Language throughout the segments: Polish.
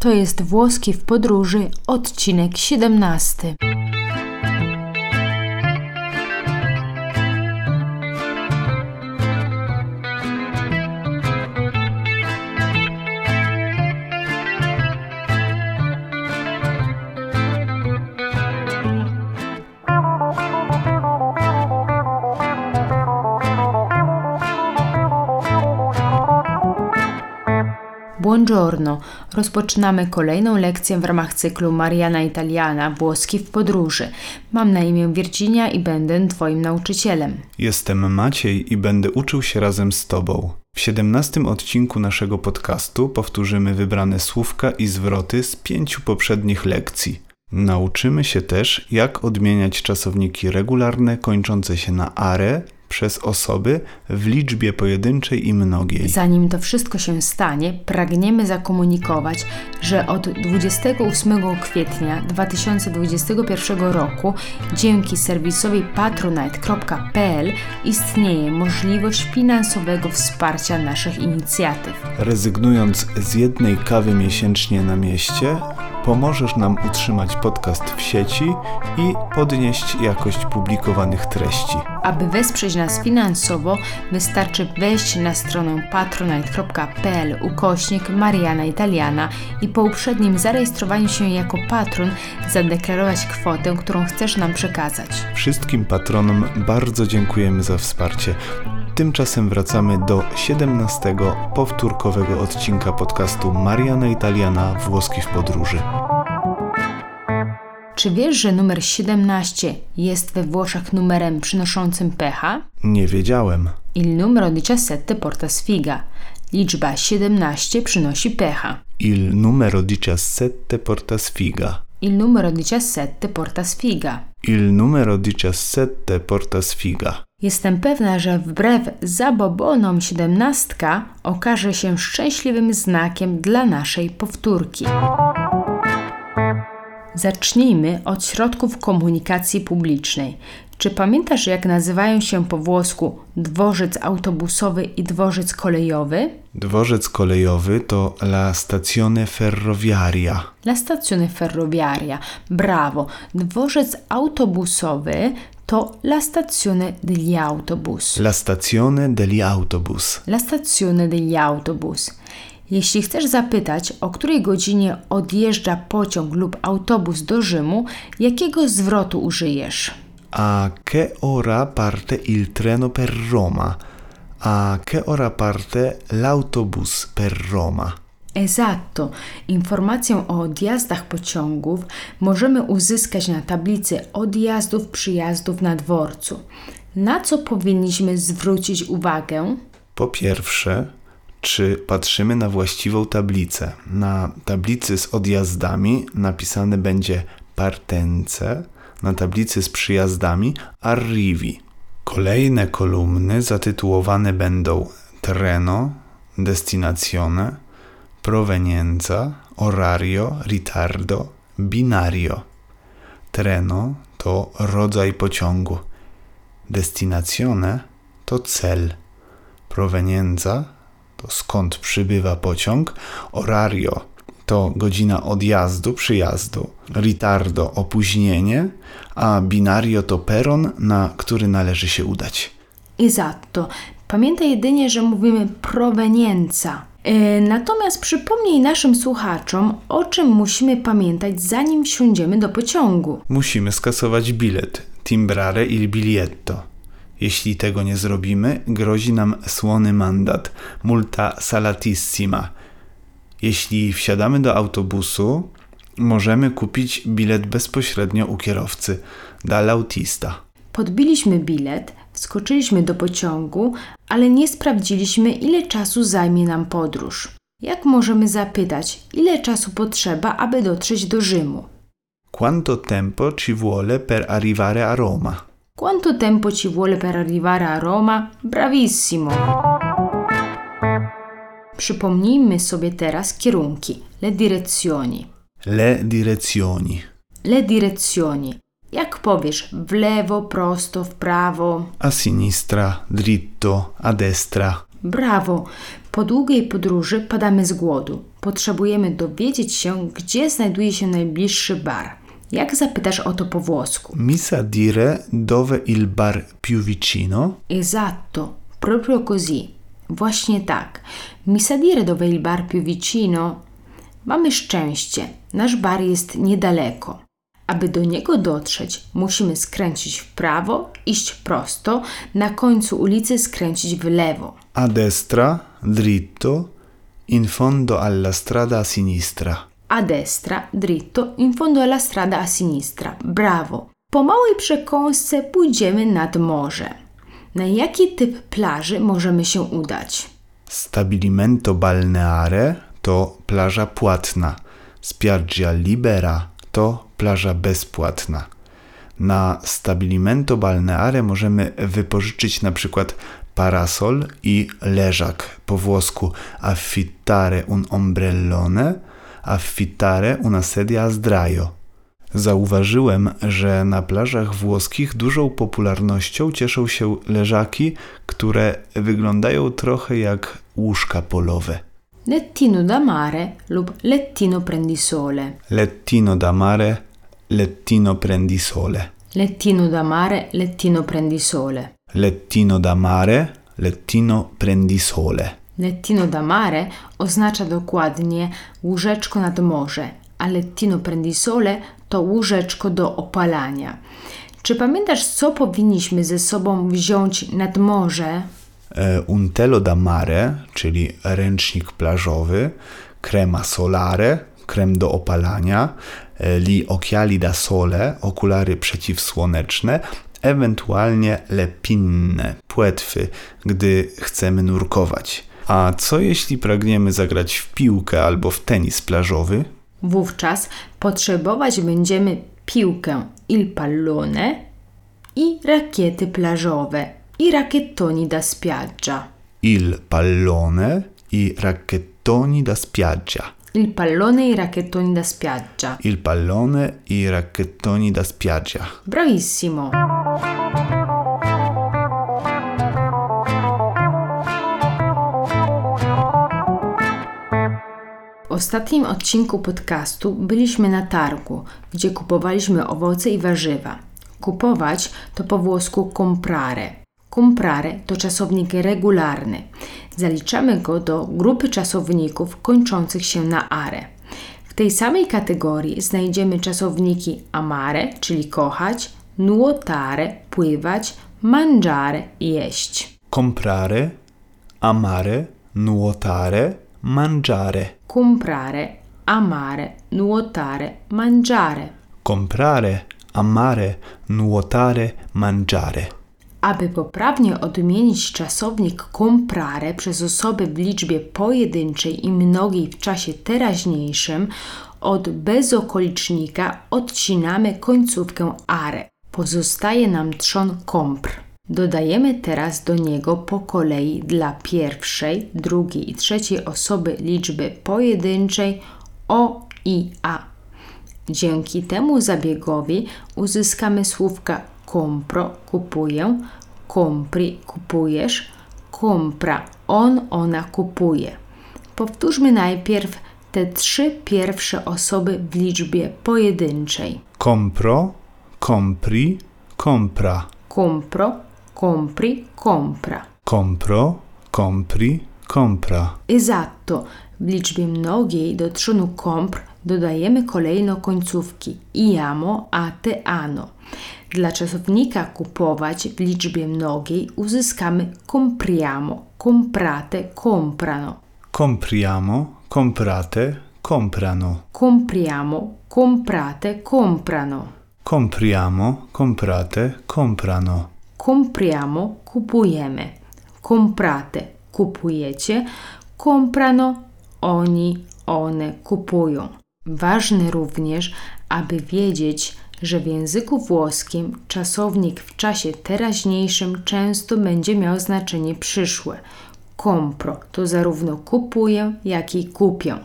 To jest Włoski w podróży, odcinek 17. Buongiorno. Rozpoczynamy kolejną lekcję w ramach cyklu Mariana Italiana Włoski w podróży. Mam na imię Virginia i będę Twoim nauczycielem. Jestem Maciej i będę uczył się razem z Tobą. W 17 odcinku naszego podcastu powtórzymy wybrane słówka i zwroty z pięciu poprzednich lekcji. Nauczymy się też, jak odmieniać czasowniki regularne kończące się na are przez osoby w liczbie pojedynczej i mnogiej. Zanim to wszystko się stanie, pragniemy zakomunikować, że od 28 kwietnia 2021 roku dzięki serwisowi patronite.pl istnieje możliwość finansowego wsparcia naszych inicjatyw. Rezygnując z jednej kawy miesięcznie na mieście, pomożesz nam utrzymać podcast w sieci i podnieść jakość publikowanych treści. Aby wesprzeć nas finansowo, wystarczy wejść na stronę patronite.pl ukośnik Mariana Italiana i po uprzednim zarejestrowaniu się jako patron zadeklarować kwotę, którą chcesz nam przekazać. Wszystkim patronom bardzo dziękujemy za wsparcie. Tymczasem wracamy do 17 powtórkowego odcinka podcastu Mariana Italiana Włoski w podróży. Czy wiesz, że numer 17 jest we Włoszech numerem przynoszącym pecha? Nie wiedziałem. Il numero 17 porta sfiga. Liczba 17 przynosi pecha. Il numero 17 porta sfiga. Il numero 17 porta sfiga. Il numero 17 porta sfiga. Jestem pewna, że wbrew zabobonom siedemnastka okaże się szczęśliwym znakiem dla naszej powtórki. Zacznijmy od środków komunikacji publicznej. Czy pamiętasz, jak nazywają się po włosku dworzec autobusowy i dworzec kolejowy? Dworzec kolejowy to la stazione ferroviaria. La stazione ferroviaria. Brawo. Dworzec autobusowy to la stazione degli autobus. La stazione degli autobus. La stazione degli autobus. Jeśli chcesz zapytać, o której godzinie odjeżdża pociąg lub autobus do Rzymu, jakiego zwrotu użyjesz? A che ora parte il treno per Roma? A che ora parte l'autobus per Roma? Esatto. Informację o odjazdach pociągów możemy uzyskać na tablicy odjazdów przyjazdów na dworcu. Na co powinniśmy zwrócić uwagę? Po pierwsze, czy patrzymy na właściwą tablicę. Na tablicy z odjazdami napisane będzie partence, na tablicy z przyjazdami arrivi. Kolejne kolumny zatytułowane będą treno, destinazione, provenienza, orario, ritardo, binario. Treno to rodzaj pociągu. Destinazione to cel. Provenienza to skąd przybywa pociąg. Orario to godzina odjazdu, przyjazdu. Ritardo opóźnienie, a binario to peron, na który należy się udać. Esatto. Pamiętaj jedynie, że mówimy provenienza. E, Natomiast przypomnij naszym słuchaczom, o czym musimy pamiętać, zanim wsiądziemy do pociągu. Musimy skasować bilet, timbrare il biglietto. Jeśli tego nie zrobimy, grozi nam słony mandat, multa salatissima. Jeśli wsiadamy do autobusu, możemy kupić bilet bezpośrednio u kierowcy, dall'autista. Podbiliśmy bilet, wskoczyliśmy do pociągu, ale nie sprawdziliśmy, ile czasu zajmie nam podróż. Jak możemy zapytać, ile czasu potrzeba, aby dotrzeć do Rzymu? Quanto tempo ci vuole per arrivare a Roma? Quanto tempo ci vuole per arrivare a Roma? Bravissimo! Przypomnijmy sobie teraz kierunki, le direzioni. Le direzioni. Le direzioni. Jak powiesz w lewo, prosto, w prawo? A sinistra, dritto, a destra. Brawo! Po długiej podróży padamy z głodu. potrzebujemy dowiedzieć się, gdzie znajduje się najbliższy bar. Jak zapytasz o to po włosku? Mi sa dire dove il bar più vicino? Esatto, proprio così. Właśnie tak. Mi sa dire dove il bar più vicino? Mamy szczęście. Nasz bar jest niedaleko. Aby do niego dotrzeć, musimy skręcić w prawo, iść prosto, na końcu ulicy skręcić w lewo. A destra, dritto, in fondo alla strada a sinistra. A destra, dritto, in fondo alla strada a sinistra. Brawo. Po małej przekąsce pójdziemy nad morze. Na jaki typ plaży możemy się udać? Stabilimento balneare to plaża płatna. Spiaggia libera to plaża bezpłatna. Na stabilimento balneare możemy wypożyczyć na przykład parasol i leżak. Po włosku affittare un ombrellone, affittare una sedia a sdraio. Zauważyłem, że na plażach włoskich dużą popularnością cieszą się leżaki, które wyglądają trochę jak łóżka polowe. Lettino da mare lub lettino prendisole. Lettino da mare, lettino prendisole. Lettino da mare, lettino prendisole. Lettino da mare, lettino prendisole. Lettino da mare oznacza dokładnie łóżeczko nad morze, a lettino prendisole to łóżeczko do opalania. Czy pamiętasz, co powinniśmy ze sobą wziąć nad morze? E, Un telo da mare, czyli ręcznik plażowy, crema solare, krem do opalania, e, li occhiali da sole, okulary przeciwsłoneczne, ewentualnie le pinne, płetwy, gdy chcemy nurkować. A co jeśli pragniemy zagrać w piłkę albo w tenis plażowy? Wówczas potrzebować będziemy piłkę il pallone i rakiety plażowe i racchettoni da spiaggia. Il pallone i racchettoni da spiaggia. Il pallone e i racchettoni da spiaggia. Il pallone i racchettoni da spiaggia. Bravissimo! Ostatnim odcinku podcastu byliśmy na targu, gdzie kupowaliśmy owoce i warzywa. Kupować to po włosku comprare. Comprare to czasownik regularny. Zaliczamy go do grupy czasowników kończących się na are. W tej samej kategorii znajdziemy czasowniki amare, czyli kochać, nuotare, pływać, mangiare, jeść. Comprare, amare, nuotare, mangiare. Comprare, amare, nuotare, mangiare. Comprare, amare, nuotare, mangiare. Aby poprawnie odmienić czasownik comprare przez osoby w liczbie pojedynczej i mnogiej w czasie teraźniejszym, od bezokolicznika odcinamy końcówkę are. Pozostaje nam trzon compr. Dodajemy teraz do niego po kolei dla pierwszej, drugiej i trzeciej osoby liczby pojedynczej o i a. Dzięki temu zabiegowi uzyskamy słówka compro, kupuję, compri, kupujesz, compra, on, ona kupuje. Powtórzmy najpierw te trzy pierwsze osoby w liczbie pojedynczej. Compro, compri, compra. Compro, compri, compra. Compro, compri, compra. Esatto. W liczbie mnogiej do trzonu compr dodajemy kolejno końcówki iamo, a te ano. Dla czasownika kupować w liczbie mnogiej uzyskamy compriamo, comprate, comprano. Compriamo, comprate, comprano. Compriamo, comprate, comprano. Compriamo, comprate, comprano. Compriamo, kupujemy. Comprate, kupujecie. Comprano, oni, one kupują. Ważne również, aby wiedzieć, że w języku włoskim czasownik w czasie teraźniejszym często będzie miał znaczenie przyszłe. Compro to zarówno kupuję, jak i kupię.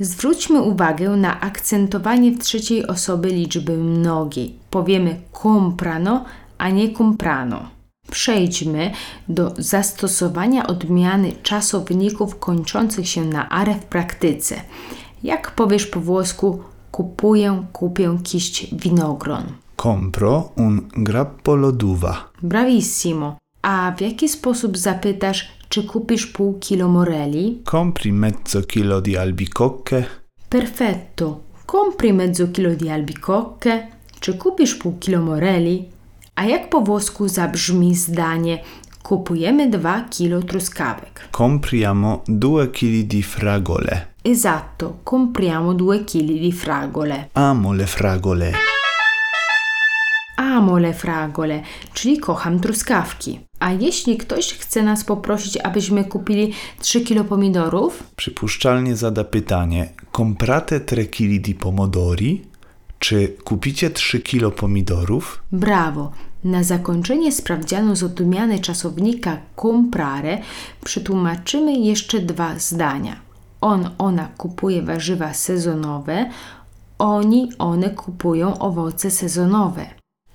Zwróćmy uwagę na akcentowanie w trzeciej osoby liczby mnogiej. Powiemy comprano, a nie comprano. Przejdźmy do zastosowania odmiany czasowników kończących się na are w praktyce. Jak powiesz po włosku kupuję, kupię kiść winogron? Compro un grappolo d'uva. Bravissimo. A w jaki sposób zapytasz, czy kupisz pół kilo moreli? Compri mezzo chilo di albicocche. Perfetto. Compri mezzo kilo di albicocche? Czy kupisz pół kilo moreli? A jak po włosku zabrzmi zdanie kupujemy 2 kilo truskawek? Compriamo due chili di fragole. Esatto, compriamo 2 kg di fragole. Amo le fragole. Amo le fragole, czyli kocham truskawki. A jeśli ktoś chce nas poprosić, abyśmy kupili 3 kilo pomidorów? Przypuszczalnie zada pytanie: Comprate 3 chili di pomodori? Czy kupicie 3 kilo pomidorów? Brawo! Na zakończenie sprawdzianu z odmiany czasownika comprare przetłumaczymy jeszcze dwa zdania. On, ona kupuje warzywa sezonowe, oni, one kupują owoce sezonowe.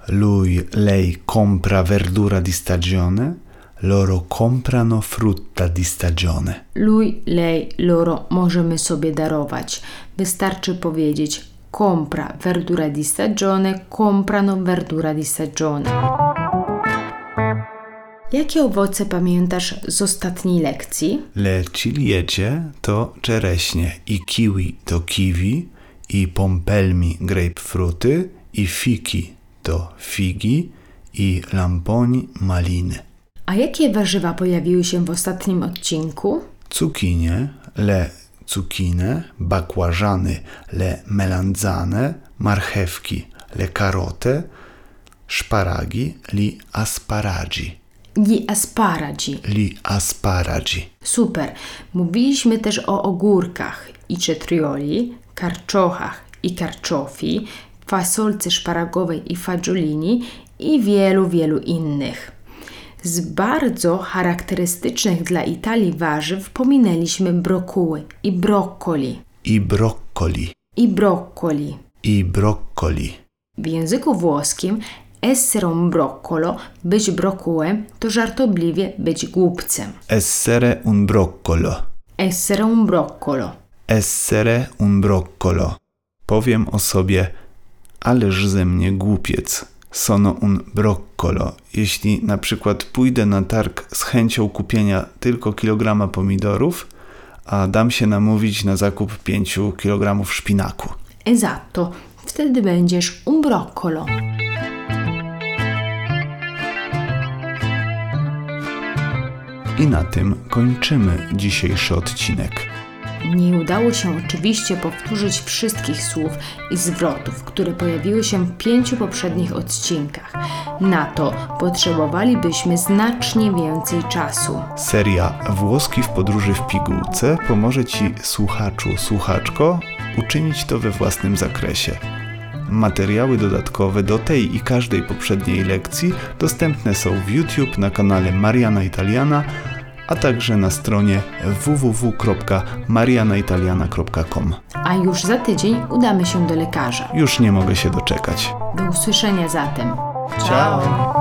Lui, lei compra verdura di stagione, loro comprano frutta di stagione. Lui, lei, loro możemy sobie darować. Wystarczy powiedzieć compra verdura di stagione, comprano verdura di stagione. Jakie owoce pamiętasz z ostatniej lekcji? Le ciliegie to czereśnie, i kiwi to kiwi, i pompelmi grapefruty, i fiki to figi, i lamponi maliny. A jakie warzywa pojawiły się w ostatnim odcinku? Cukinie, le cukinę, bakłażany, le melanzane, marchewki, le karote, szparagi, li asparagi, Gli asparagi. li asparagi. Super. Mówiliśmy też o ogórkach i cetrioli, karczochach i karczofi, fasolce szparagowej i fagiolini i wielu, wielu innych. Z bardzo charakterystycznych dla Italii warzyw pominęliśmy brokuły i broccoli. I broccoli, I broccoli. i broccoli. W języku włoskim essere un broccolo, być brokułem, to żartobliwie być głupcem. Essere un broccolo. Essere un broccolo. Essere un broccolo. Powiem o sobie, ależ ze mnie głupiec. Sono un broccolo. Jeśli na przykład pójdę na targ z chęcią kupienia tylko kilograma pomidorów, a dam się namówić na zakup 5 kilogramów szpinaku. Esatto, wtedy będziesz un broccolo. I na tym kończymy dzisiejszy odcinek. Nie udało się oczywiście powtórzyć wszystkich słów i zwrotów, które pojawiły się w pięciu poprzednich odcinkach. Na to potrzebowalibyśmy znacznie więcej czasu. Seria Włoski w podróży w pigułce pomoże Ci, słuchaczu, słuchaczko, uczynić to we własnym zakresie. Materiały dodatkowe do tej i każdej poprzedniej lekcji dostępne są w YouTube na kanale Mariana Italiana, a także na stronie www.marianaitaliana.com. A już za tydzień udamy się do lekarza. Już nie mogę się doczekać. Do usłyszenia zatem. Ciao.